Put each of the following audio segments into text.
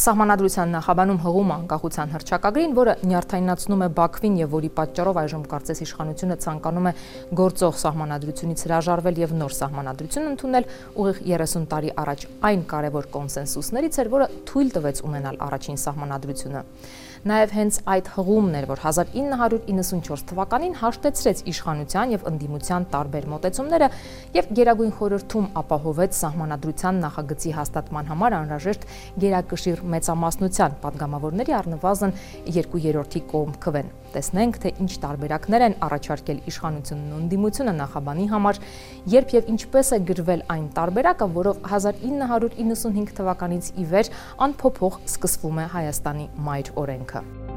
Սահմանադրության նախաբանում հղում անկախության հրճակագրին, որը նյարդայնացնում է Բաքվին եւ որի պատճառով այժմ կարծես իշխանությունը ցանկանում է գործող սահմանադրությունից հրաժարվել եւ նոր սահմանադրություն ընդունել, ուղիղ 30 տարի առաջ այն կարևոր կոնսենսուսներից էր, որը թույլ տվեց ունենալ առաջին սահմանադրությունը։ Նաև հենց այդ հղումն էր, որ 1994 թվականին հաշտեցրեց իշխանության եւ ընդդիմության տարբեր մոտեցումները եւ Գերագույն խորհրդում ապահովեց սահմանադրության նախագծի հաստատման համար անհրաժեշտ գերակշիռ մեծամասնության падգամավորների առնվազն 2/3-ի կողմ քվեն։ Տեսնենք, թե ինչ տարբերակներ են առաջարկել իշխանությունն ու ընդդիմությունը նախաբանի համար, երբ եւ ինչպես է գրվել այն տարբերակը, որով 1995 թվականից ի վեր անփոփոխ սկսվում է Հայաստանի մայր օրենք օրենքը։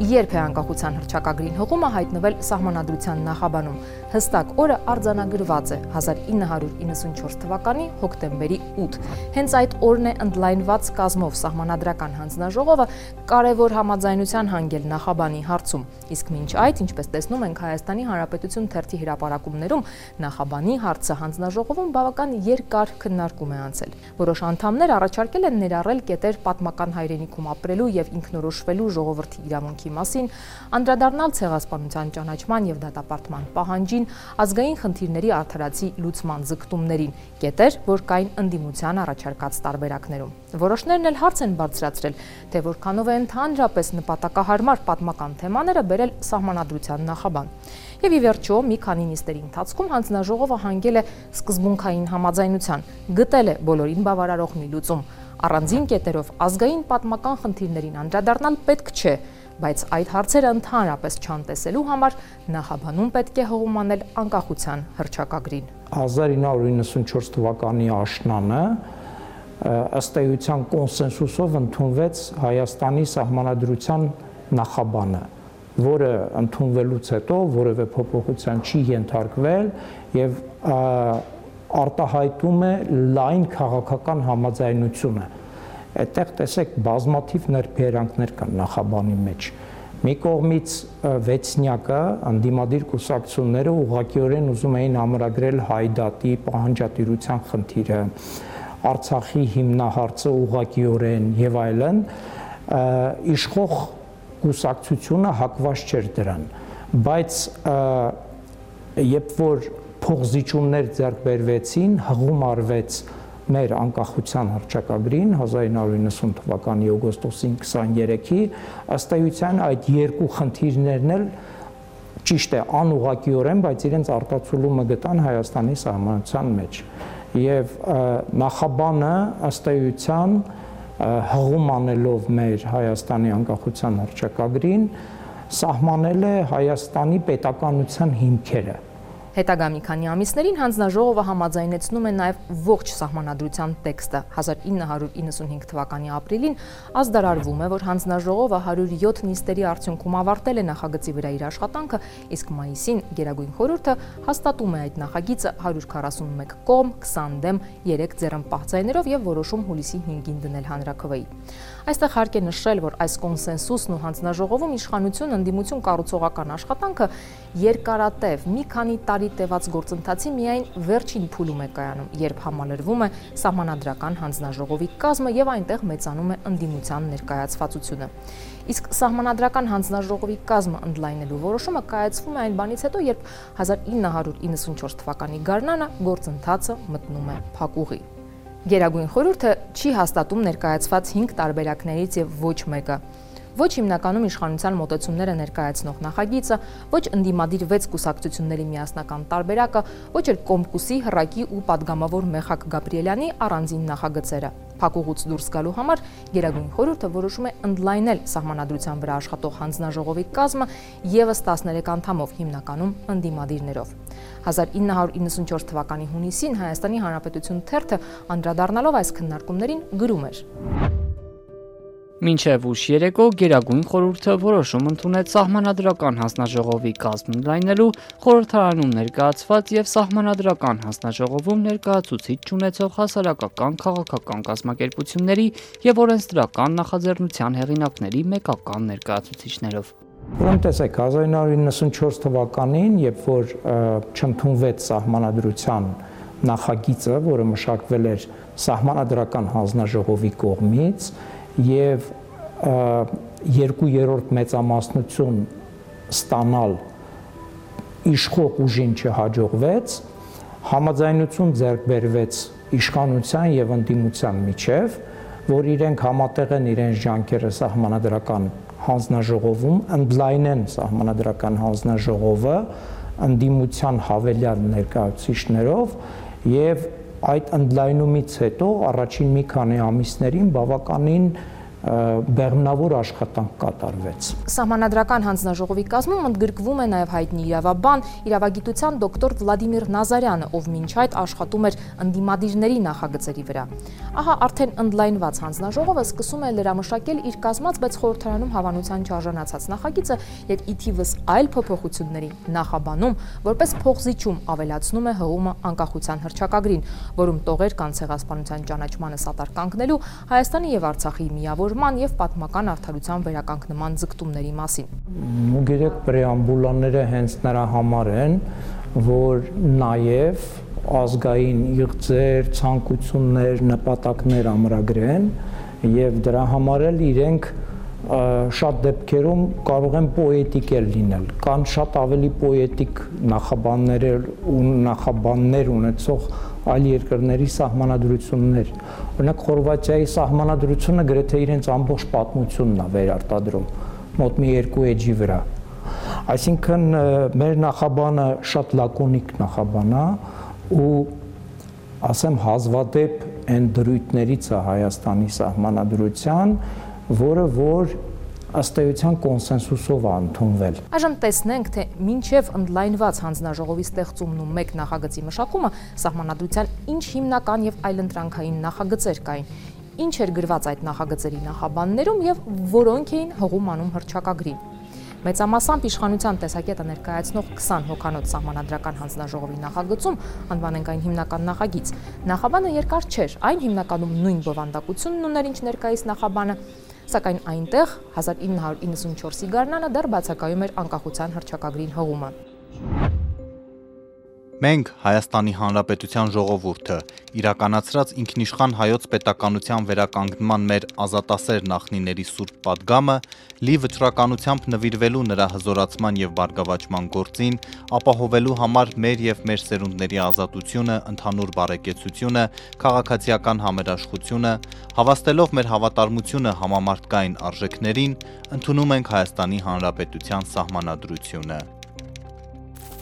երբ է անկախության հռչակագրին հողումը հայտնվել սահմանադրության նախաբանում։ Հստակ օրը արձանագրված է 1994 թվականի հոկտեմբերի 8։ Հենց այդ օրն է ընդլայնված կազմով սահմանադրական հանձնաժողովը կարևոր համաձայնության հանգել նախաբանի հարցում։ Իսկ մինչ այդ, ինչպես տեսնում ենք Հայաստանի Հանրապետություն թերթի հրապարակումներում, նախաբանի հարցը հանձնաժողովում բավական երկար քննարկում է անցել։ Որոշ անդամներ առաջարկել են ներառել կետեր պատմական հայրենիքում ապրելու եւ ինքնորոշվելու ժողովրդի իրավունքի մասին, անդրադառնալ ցեղասպանության ճանաչման եւ դատապարտման պահանջին, ազգային խնդիրների արդարացի լուծման ձգտումներին, կետեր, որ կային ընդդիմության առաջարկած տարբերակներում։ Որոշներն էլ հարց են բարձրացրել, թե որքանով է ընդհանրապես նպատակահարմար պատմական թեմաները բերել սահմանադրության նախաբան։ Եվ ի վերջո մի քանի նիստերի ընթացքում հանձնաժողովը հանգել է սկզբունքային համաձայնության, գտել է բոլորին բավարարող մի լուծում։ Առանձին կետերով ազգային պատմական խնդիրներին անդրադառնալ պետք չէ, բայց այդ հարցերը ընդհանրապես չանտեսելու համար նախաբանում պետք է հողումանել անկախության հրճակագրին։ 1994 թվականի աշնանը ըստ էության կոնսենսուսով ընդունվեց Հայաստանի սահմանադրության նախաբանը, որը ընդունվելուց հետո որևէ փոփոխության չի ենթարկվել եւ արտահայտում է լայն քաղաքական համաձայնությունը այդտեղ տեսեք բազմաթիվ ներբերանքներ կան նախաբանի մեջ մի կողմից վեցնյակը անդիմադիր կուսակցությունները ուղղակիորեն ուզում էին ամրագրել հայդատի պահանջատիրության խնդիրը Արցախի հիմնահարցը ուղղակիորեն եւ այլն իշխող կուսակցությունը հակված չէր դրան բայց երբ որ փողզիջումներ ձեռք բերվեցին հղում արվեց մեր անկախության հռչակագրին 1990 թվականի օգոստոսին 23-ի ըստ էության այդ երկու խնդիրներն էլ ճիշտ է անուղակիորեն, բայց իրենց արտացոլումը գտան Հայաստանի սահմանության մեջ։ Եվ նախաբանը ըստ էության հղում անելով մեր Հայաստանի անկախության հռչակագրին սահմանել է Հայաստանի պետականության հիմքերը Հետագա մի քանի ամիսներին հանձնաժողովը համաձայնեցնում է նաև ողջ սահմանադրության տեքստը։ 1995 թվականի ապրիլին ազդարարվում է, որ հանձնաժողովը 107 նիստերի արդյունքում ավարտել է նախագծի վրա իր աշխատանքը, իսկ մայիսին Գերագույն խորհուրդը հաստատում է այդ նախագիծը 141 կողմ, 20 դեմ, 3 ձեռնպահ ձայներով եւ որոշում հուլիսի 5-ին դնել հանրակրվեի։ Այստեղ հարկ է նշել, որ այս կոնսենսուսն ու հանձնաժողովում իշխանություն ընդդիմություն կառուցողական աշխատանքը երկարատև մի քանի տարի տևած գործընթացի միայն վերջին փուլում է կայանում, երբ համալրվում է սահմանադրական հանձնաժողովի կազմը եւ այնտեղ մեծանում է ընդդիմության ներկայացվածությունը։ Իսկ սահմանադրական հանձնաժողովի կազմը ընդլայնելու որոշումը կայացվում է այն բանից հետո, երբ 1994 թվականի գարնանը գործընթացը մտնում է փակուղի։ Գերագույն խորհուրդը չի հաստատում ներկայացված 5 տարբերակներից եւ ոչ մեկը ոչ հիմնականում իշխանության մոտեցումները ներկայացնող նախագիծը, ոչ ընդդիմադիր 6 կուսակցությունների միասնական տարբերակը, ոչ էլ Կոմկուսի հրակի ու падգամավոր Մեխակ Գաբրիելյանի առանձին նախագծերը։ Փակուղուց դուրս գալու համար Գերագույն խորհուրդը որոշում է ընդլայնել սահմանադրության վրա աշխատող հանձնաժողովի կազմը եւս 13 անդամով հիմնականում ընդդիմադիրներով։ 1994 թվականի հունիսին Հայաստանի Հանրապետություն թերթը անդրադառնալով այս քննարկումներին գրում էր. Մինչև ուշ երեկո Գերագույն խորհուրդը որոշում ընդունեց սահմանադրական հանձնաժողովի կազմն լայնելու խորհրդարանում ներկայացված եւ սահմանադրական հանձնաժողովում ներկայացուցիչ ճանաչող հասարակական քաղաքական կազմակերպությունների եւ օրենսդրական նախաձեռնության հեղինակների մեկական ներկայացուցիչներով։ Ուրեմն տեսեք 1994 թվականին, երբ որ չընդունվեց սահմանադրության նախագիծը, որը մշակվել էր սահմանադրական հանձնաժողովի կողմից եւ երկու մեծամասնություն ստանալ իշխող ուժին չհաջողվեց, համաձայնություն ձեռք բերվեց իշխանության եւ ընդդիմության միջև, որ իրենք համատեղ են իրենց ջանքերը սահմանադրական հանձնաժողովում ընդլայնեն սահմանադրական հանձնաժողովը ընդդիմության հավելյալ ներկայացուցիչներով եւ այդ ընդլայնումից հետո առաջին մի քանի ամիսներին բավականին բեղմնավոր աշխատանք կատարվեց։ Սահմանադրական հանձնաժողովի կազմում ընդգրկվում է նաև հայտնի իրավաբան, իրավագիտության դոկտոր Վլադիմիր Նազարյանը, ով մինչ այդ աշխատում էր ընդդիմադիրների նախագծերի վրա։ Ահա արդեն ընդլայնված հանձնաժողովը սկսում է լրամշակել իր կազմած, բայց խորհրդարանում հավանության չարժանացած նախագիծը եւ ի թիվս այլ փոփոխությունների նախաբանում, որպես փողզիչում ավելացնում է հողումը անկախության հրճակագրին, որում տողեր կան ցեղասպանության ճանաչմանը սատար կանգնելու Հայաստանի եւ Արցախի միավոր կարգավորման եւ պատմական արդարության վերականգնման ձգտումների մասին։ Ու գիտեք, պրեամբուլաները հենց նրա համար են, որ նաեւ ազգային իղձեր, ցանկություններ, նպատակներ ամրագրեն եւ դրա համար էլ իրենք շատ դեպքերում կարող են պոետիկ էլ լինել։ Կան շատ ավելի պոետիկ նախաբաններ ու նախաբաններ ունեցող այլ երկրների սահմանադրություններ։ Օրինակ Խորվաթիայի սահմանադրությունը գրեթե իրենց ամբողջ պատմությունն է վերարտադրում մոտ մի երկու էջի վրա։ Այսինքն մեր նախաբանը շատ լակոնիկ նախաբան է ու ասեմ հազվադեպ այն դրույթներից է Հայաստանի սահմանադրության, որը որ ըստ էության կոնսենսուսով է ընդունվել։ Այժմ տեսնենք, թե մինչև ընդլայնված հանձնաժողովի ստեղծումն ու մեկ նախագծի մշակումը սահմանադրության ինչ հիմնական եւ այլընտրանքային նախագծեր կային, ինչ էր գրված այդ նախագծերի նախաբաններում եւ որոնք էին հողում անում հրճակագրին։ Մեծամասամբ իշխանության տեսակետը ներկայացնող 20 հոկանոց սահմանադրական հանձնաժողովի նախագծում անվանենք այն հիմնական նախագիծ։ Նախաբանը երկար չէր, այն հիմնականում նույն բովանդակությունն ուներ, ինչ ներկայիս նախաբանը, սակայն այնտեղ 1994-ի գարնանը դեռ բացակայում էր անկախության հռչակագրին հողումը։ Մենք Հայաստանի Հանրապետության ժողովուրդը իրականացրած ինքնիշխան հայոց պետականության վերականգնման մեր ազատասեր նախնիների սուրբ պատգամը լի վճռականությամբ նվիրվելու նրա հզորացման եւ բարգավաճման գործին, ապահովելու համար մեր եւ մեր սերունդների ազատությունը, ընդհանուր բարեկեցությունը, քաղաքացիական համերաշխությունը, հավաստելով մեր հավատարմությունը համամարտկային արժեքներին, ընդունում ենք Հայաստանի Հանրապետության սահմանադրությունը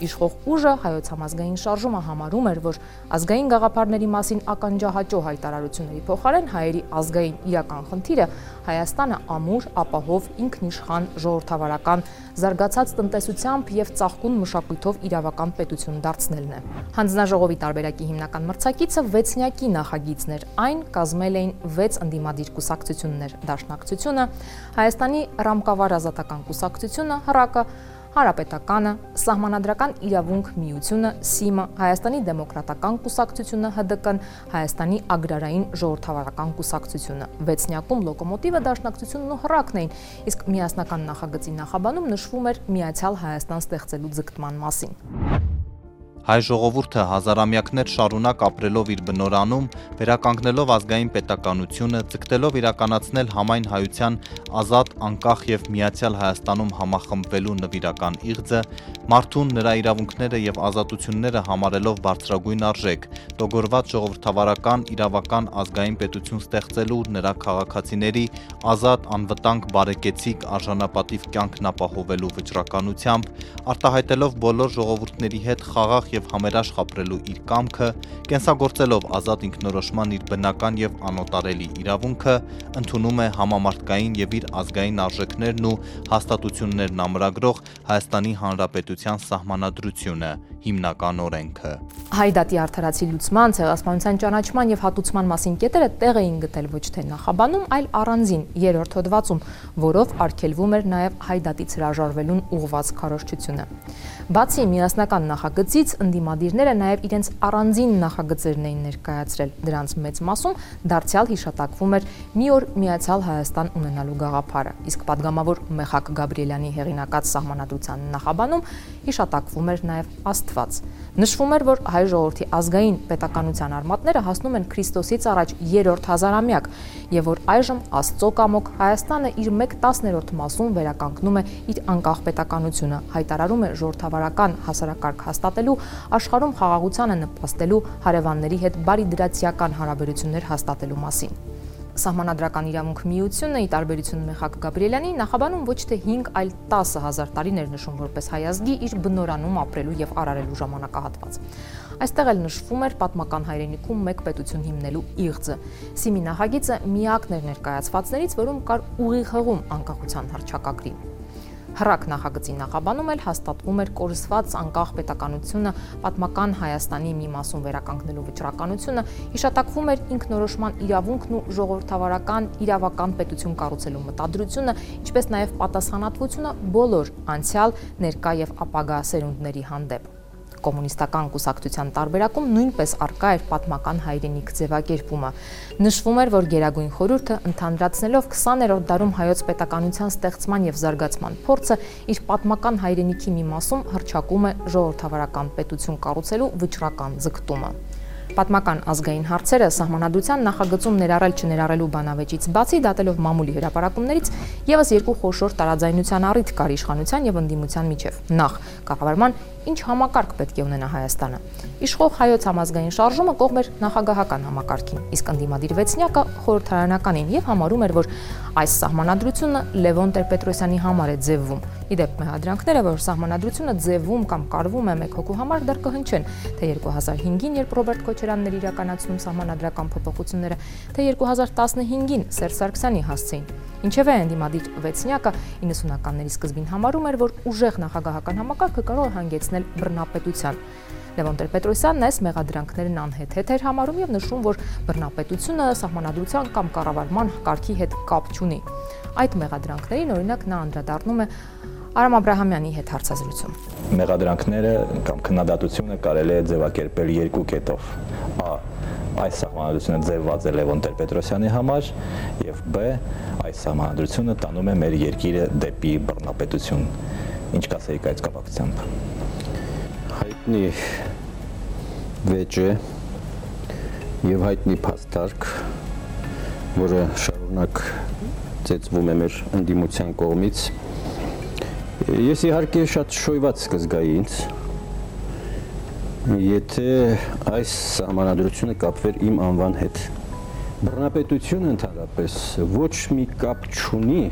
իշխող ուժը հայոց համազգային շարժումը համարում էր, որ ազգային գաղափարների մասին ականջահաճո հայտարարությունների փոխարեն հայերի ազգային իրական խնդիրը Հայաստանը ամուր, ապահով, ինքնիշխան, ժողովրդավարական, զարգացած տնտեսությամբ եւ ծաղկուն մշակույթով իրավական պետություն դարձնելն է։ Հանձնաժողովի տարբերակի հիմնական մրցակիցը վեցնյակի նախագիծն էր։ Այն կազմել էին 6 ընդդիմադիր կուսակցություններ՝ Դաշնակցությունը, Հայաստանի ռամկավար ազատական կուսակցությունը, ՀՌԱԿ-ը, Հանրապետականը, Սահմանադրական իրավունք միությունը, ՍԻՄ-ը, Հայաստանի դեմոկրատական կուսակցությունը, ՀԴԿ-ն, Հայաստանի ագրարային ժողովրդավարական կուսակցությունը։ Վեցնյակում լոկոմոտիվը դաշնակցությունն ու հռակն էին, իսկ միասնական նախագծի նախաբանում նշվում էր Միացյալ Հայաստան ստեղծելու ձգտման մասին։ Հայ ժողովուրդը հազարամյակներ շարունակ ապրելով իր բնորանում, վերականգնելով ազգային պետականությունը, ձգտելով իրականացնել համայն հայության ազատ, անկախ եւ միացյալ Հայաստանում համախմբվելու նվիրական իղձը, մարդուն նրա իրավունքները եւ ազատությունները համարելով բարձրագույն արժեք, տոգորված ժողովրդավարական, իրավական ազգային պետություն ստեղծելու նրա քաղաքացիների ազատ, անվտանգ, բարեկեցիկ, արժանապատիվ կյանքն ապահովելու վճռականությամբ, արտահայտելով բոլոր ժողովուրդների հետ խաղաղ եւ համերաշխ ապրելու իր կամքը, կենսագործելով ազատ ինքնորոշման իր բնական եւ անոտարելի իրավունքը, ընդունում է համամարտկային եւ իր ազգային արժեքներն ու հաստատություններն ամրագրող Հայաստանի Հանրապետության սահմանադրությունը, հիմնական օրենքը։ Հայդատի արդարացի լուծման, ցեղասպանության ճանաչման եւ հատուցման մասին կետերը տեղ էին գտել ոչ թե նախաբանում, այլ առանձին երրորդ հոդվածում, որով արգելվում էր նաեւ հայդատից հրաժարվելուն ուղված քարոշչությունը։ Բացի միասնական նախագծից, ընդդիմադիրները նաեւ իրենց առանձին նախագծերն էին ներկայացրել։ Դրանց մեծ մասում դարձյալ հիշատակվում էր մի օր միացյալ Հայաստան ունենալու գաղափարը, իսկ падգամավոր Մեխակ Գաբրիելյանի հեղինակած սահմանադրության նախաբանում հիշատակվում էր նաեւ աստ Աստված։ Նշվում էր, որ հայ ժողովրդի ազգային պետականության արմատները հասնում են Քրիստոսից առաջ 3-րդ հազարամյակ եւ որ այժմ Աստծո կամոք Հայաստանը իր 1/10-րդ մասում վերականգնում է իր անկախ պետականությունը, հայտարարում է ժողովրդավարական հասարակարգ հաստատելու, աշխարհում խաղաղությանը նպաստելու, հարևանների հետ բարի դրացիական հարաբերություններ հաստատելու մասին սահմանադրական իրավունք միությունը ի տարբերություն Մեխակ Գաբրիելյանի նախաբանում ոչ թե 5, այլ 10000 տարիներ նշում որպես հայազգի իր բնորանում ապրելու եւ արարելու ժամանակահատված։ Այստեղ էլ նշվում էր պատմական հայրենիքում մեկ պետություն հիմնելու իղձը։ Սիմի նախագիծը միակն էր ներկայացվածներից, որում կար ուղիղ հղում անկախության հռչակագրին։ Հռակ նախագծի նախաբանում էլ հաստատվում էր կորսված անկախ պետականությունը պատմական Հայաստանի մի մասում վերականգնելու վճռականությունը, հիշատակվում էր ինքնորոշման իրավունքն ու ժողովրդավարական իրավական պետություն կառուցելու մտադրությունը, ինչպես նաև պատասխանատվությունը բոլոր անցյալ, ներկա եւ ապագա սերունդների հանդեպ կոմունիստական կուսակցության տարբերակում նույնպես արկա էր պատմական հայրենիք ձևակերպումը։ Նշվում էր, որ Գերագույն խորհուրդը ընդհանրացնելով 20-րդ դարում հայոց պետականության ստեղծման եւ զարգացման փորձը իր պատմական հայրենիքի մի մասում հրճակում է ժողովրդավարական պետություն կառուցելու վճռական ձգտումը պատմական ազգային հարցերը սահմանադրության նախագծում ներառել չներառելու բանավեճից բացի դատելով մամուլի հրապարակումներից եւս երկու խոշոր տարաձայնության առիթ կար իշխանության եւ ընդդիմության միջև։ Նախ կառավարման ինչ համակարգ պետք է ունենա Հայաստանը։ Իշխող հայոց համազգային շարժումը կողմ էր նախագահական համակարգին, իսկ ընդդիմադիր վեցնյակը խորհրդարանականին եւ համարում էր, որ այս սահմանադրությունը Լևոն Տեր-Պետրոսյանի համար է ձևվում։ Իդեպ մեղադրանքները, որ սահմանադրությունը ձևվում կամ կարվում է մեկ հոգու համար դեռ կհնչեն, թե 2005-ին, երբ Ռոբերտ Քոչարյանն էր իրականացնում սահմանադրական փոփոխությունները, թե 2015-ին Սերժ Սարգսյանի հասցեին։ Ինչևէ ընդդիմադիր վեցնյակը 90-ականների սկզբին համարում էր, որ ուժեղ նախագահական համակարգը կարող է հանգեցնել բռնապետության։ Լևոն Տեր-Պետրոսյանն այս մեղադրանքներն անհեթեթ էր համարում եւ նշում, որ բռնապետությունը սահմանադրության կամ կառավարման կարգի հետ կապ չունի։ Այդ մեղադրանքներին օրինակ նա անդրադառնում է Արամ Աբ รา համյանի հետ հարցազրույցում։ Մեղադրանքները կամ քննադատությունը կարելի է ձևակերպել երկու կետով։ Ա. Այս սահմանադրությունը ձևված է Լևոն Տեր-Պետրոսյանի համար եւ B այս սահմանադրությունը տանում է մեր երկիրը դեպի բռնապետություն։ Ինչ կասեիք այդ կապակցությամբ։ Հայտնի վեճ է եւ հայտնի փաստարկ, որը շարունակ ծեծվում է մեր ընդդիմության կողմից։ Ես իհարկե շատ շոյված կզգայի ինձ, եթե այս սահմանադրությունը կապվեր իմ անվան հետ։ Բռնապետությունը ընդհանրապես ոչ մի կապ չունի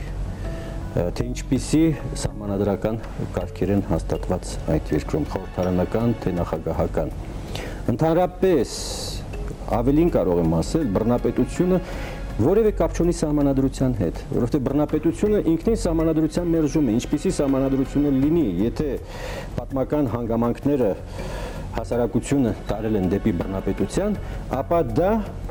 թե ինչպիսի սահմանադրական կարգեր են հաստատված այդ երկրում խորհրդարանական թե նախագահական։ Ընդհանրապես ավելին կարող եմ ասել, բռնապետությունը որևէ կապ չունի սահմանադրության հետ, որովհետև բռնապետությունը ինքնին սահմանադրության մերժում է, ինչպիսի սահմանադրությունը լինի, եթե պատմական հանգամանքները հասարակությունը տարել են դեպի բռնապետության, ապա դա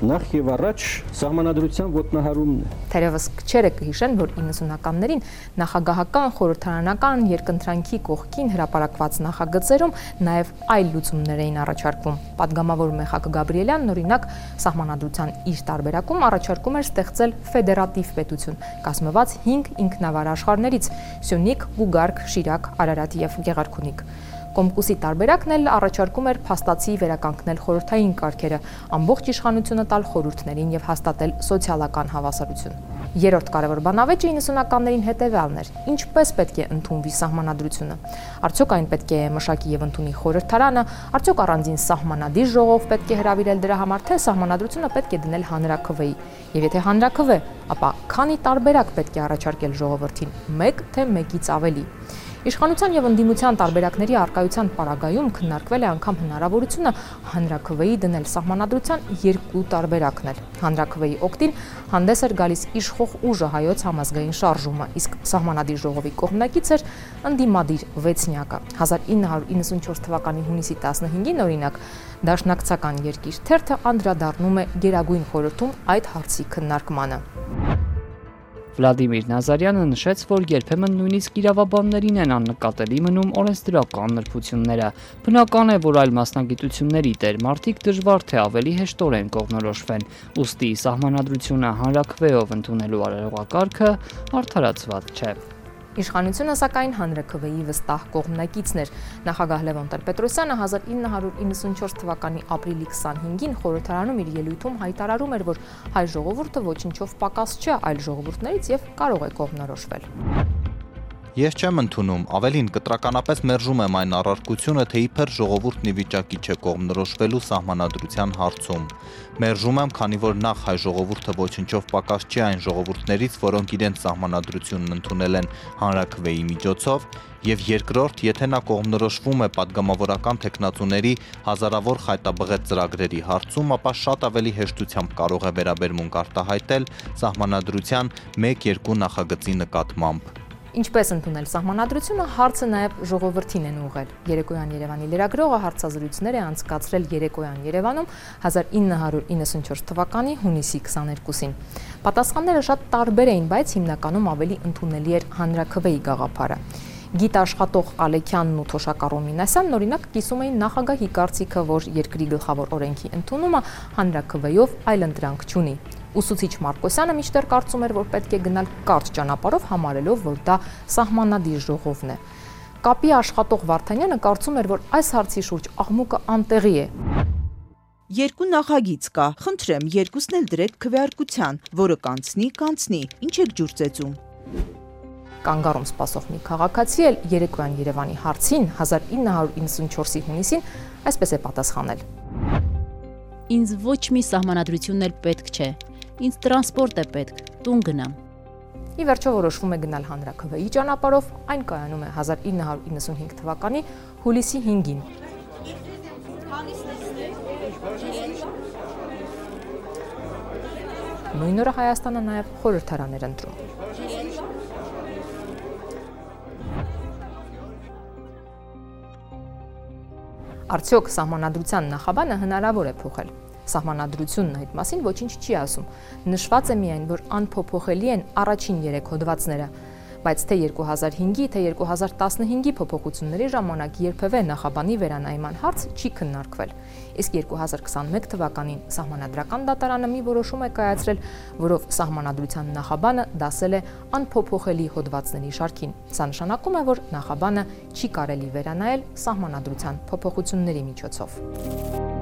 նախ եւ առաջ սահմանադրության ոտնահարումն է։ Թերևս քչերը կհիշեն, որ 90-ականներին նախագահական խորհրդարանական երկընտրանքի կողքին հրապարակված նախագծերում նաև այլ լուծումներ էին առաջարկվում։ Պատգամավոր Մեխակ Գաբրիելյանն օրինակ սահմանադրության իր տարբերակում առաջարկում էր ստեղծել ֆեդերատիվ պետություն, կազմված 5 ինքնավար աշխարհներից՝ Սյունիք, Գուգարք, Շիրակ, Արարատ եւ Գեղարքունիք։ Կոմկուսի տարբերակն էլ առաջարկում էր փաստացի վերականգնել խորհրդային կարգերը, ամբողջ իշխանությունը տալ խորհուրդներին եւ հաստատել սոցիալական հավասարություն։ Երրորդ կարևոր բանավեճը 90-ականներին հետևյալն էր. ինչպես պետք է ընդունվի սահմանադրությունը։ Արդյոք այն պետք է մշակի եւ ընդունի խորհրդարանը, արդյոք առանձին սահմանադիր ժողով պետք է հրավիրել դրա համար, թե սահմանադրությունը պետք է դնել հանրակրվեի։ Եվ եթե հանրակրվե, ապա քանի տարբերակ պետք է առաջարկել ժողովրդին՝ 1 թե 1-ից ավելի։ Իշխանության եւ ընդդիմության տարբերակների արկայության պարագայում քննարկվել է անգամ հնարավորությունը հանրակրվեի դնել սահմանադրության երկու տարբերակն էլ։ Հանրակրվեի օկտին հանդես էր գալիս իշխող ուժը հայոց համազգային շարժումը, իսկ սահմանադիր ժողովի կողմնակից էր ընդդիմադիր վեցնյակը։ 1994 թվականի հունիսի 15-ին օրինակ Դաշնակցական երկիր թերթը անդրադառնում է Գերագույն խորհրդում այդ հարցի քննարկմանը։ Վլադիմիր Նազարյանը նշեց, որ երբեմն նույնիսկ իրավաբաններին են աննկատելի մնում օրենսդրական նրբությունները։ Բնական է, որ այլ մասնագիտությունների դեր մարդիկ դժվար թե ավելի հեշտորեն կողնորոշվեն։ Ոստի սահմանադրությունը հանրակրվեով ընդունելու արարողակարգը արդարացված չէ։ Իշխանությունը սակայն հանրաքվեի վստահ կողմնակիցն էր։ Նախագահ Լևոն Տեր-Պետրոսյանը 1994 թվականի ապրիլի 25-ին խորհրդարանում իր ելույթում հայտարարում էր, որ հայ ժողովուրդը ոչնչով պակաս չէ այլ ժողովուրդներից եւ կարող է կողմնորոշվել։ Ես չեմ ընդունում, ավելին կտրականապես մերժում եմ այն առարկությունը, թե իբր ժողովուրդն ի վիճակի չէ կողմնորոշվելու սահմանադրության հարցում։ Մերժում եմ, քանի որ նախ հայ ժողովուրդը ոչնչով պակաս չի այն ժողովուրդներից, որոնք իրենց սահմանադրությունն ընդունել են հանրակրվեի միջոցով, եւ երկրորդ, եթե նա կողմնորոշվում է падգամավորական տեխնատուների հազարավոր խայտաբղետ ծրագրերի հարցում, ապա շատ ավելի հեշտությամբ կարող է վերաբերմունք արտահայտել սահմանադրության 1-2 նախագծի նկատմամբ։ Ինչպես ընդունել սահմանադրությունը, հարցը նաև ժողովրդին են ուղղել։ Երեկոյան Երևանի լրագրողը հարցազրույցներ է անցկացրել Երեկոյան Երևանում 1994 թվականի հունիսի 22-ին։ Պատասխանները շատ տարբեր էին, բայց հիմնականում ավելի ընդունելի էր հանրակրվեի գաղափարը գիտ աշխատող Ալեքյանն ու Թոշակա Ռոմինասյանն օրինակ կիսում էին նախագահի կարծիքը, որ երկրի գլխավոր օրենքի ընդունումը հանրակրվեով այլ ընտրանք չունի։ Ուսուցիչ Մարկոսյանը միշտեր կարծում էր, որ պետք է գնալ կարճ ճանապարհով համարելով, որ դա սահմանադիր ժողովն է։ Կապի աշխատող Վարդանյանը կարծում էր, որ այս հարցի շուրջ աղմուկը անտեղի է։ Երկու նախագիծ կա։ Խնդրեմ, երկուսն էլ դրեք քվեարկության, որը կանցնի, կանցնի։ Ինչ եք ջուրծեցում։ Կանգառում սպասող մի քաղաքացի էլ Երեկոյան Երևանի հարցին 1994-ի հունիսին այսպես է պատասխանել։ Ինձ ոչ մի սահմանադրություն էլ պետք չէ ինձ տրանսպորտ է պետք, տուն գնամ։ Ի վերջո որոշվում է գնալ հանրակրվեի ճանապարհով, այն կայանում է 1995 թվականի հուլիսի 5-ին։ Նույն օրը Հայաստանը նաև խորհրդարան էր ընտրում։ Արդյոք սահմանադրության նախաբանը հնարավոր է փոխել։ Սահմանադրությունն այդ մասին ոչինչ չի ասում։ Նշված է միայն, որ անփոփոխելի են առաջին 3 հոդվածները, բայց թե 2005-ի, թե 2015-ի փոփոխությունների ժամանակ երբևէ նախաբանի վերանայման հարց չի քննարկվել։ Իսկ 2021 թվականին Սահմանադրական դատարանը մի որոշում է կայացրել, որով Սահմանադրության նախաբանը դասել է անփոփոխելի հոդվածների շարքին։ Սա նշանակում է, որ նախաբանը չի կարելի վերանայել Սահմանադրության փոփոխությունների միջոցով։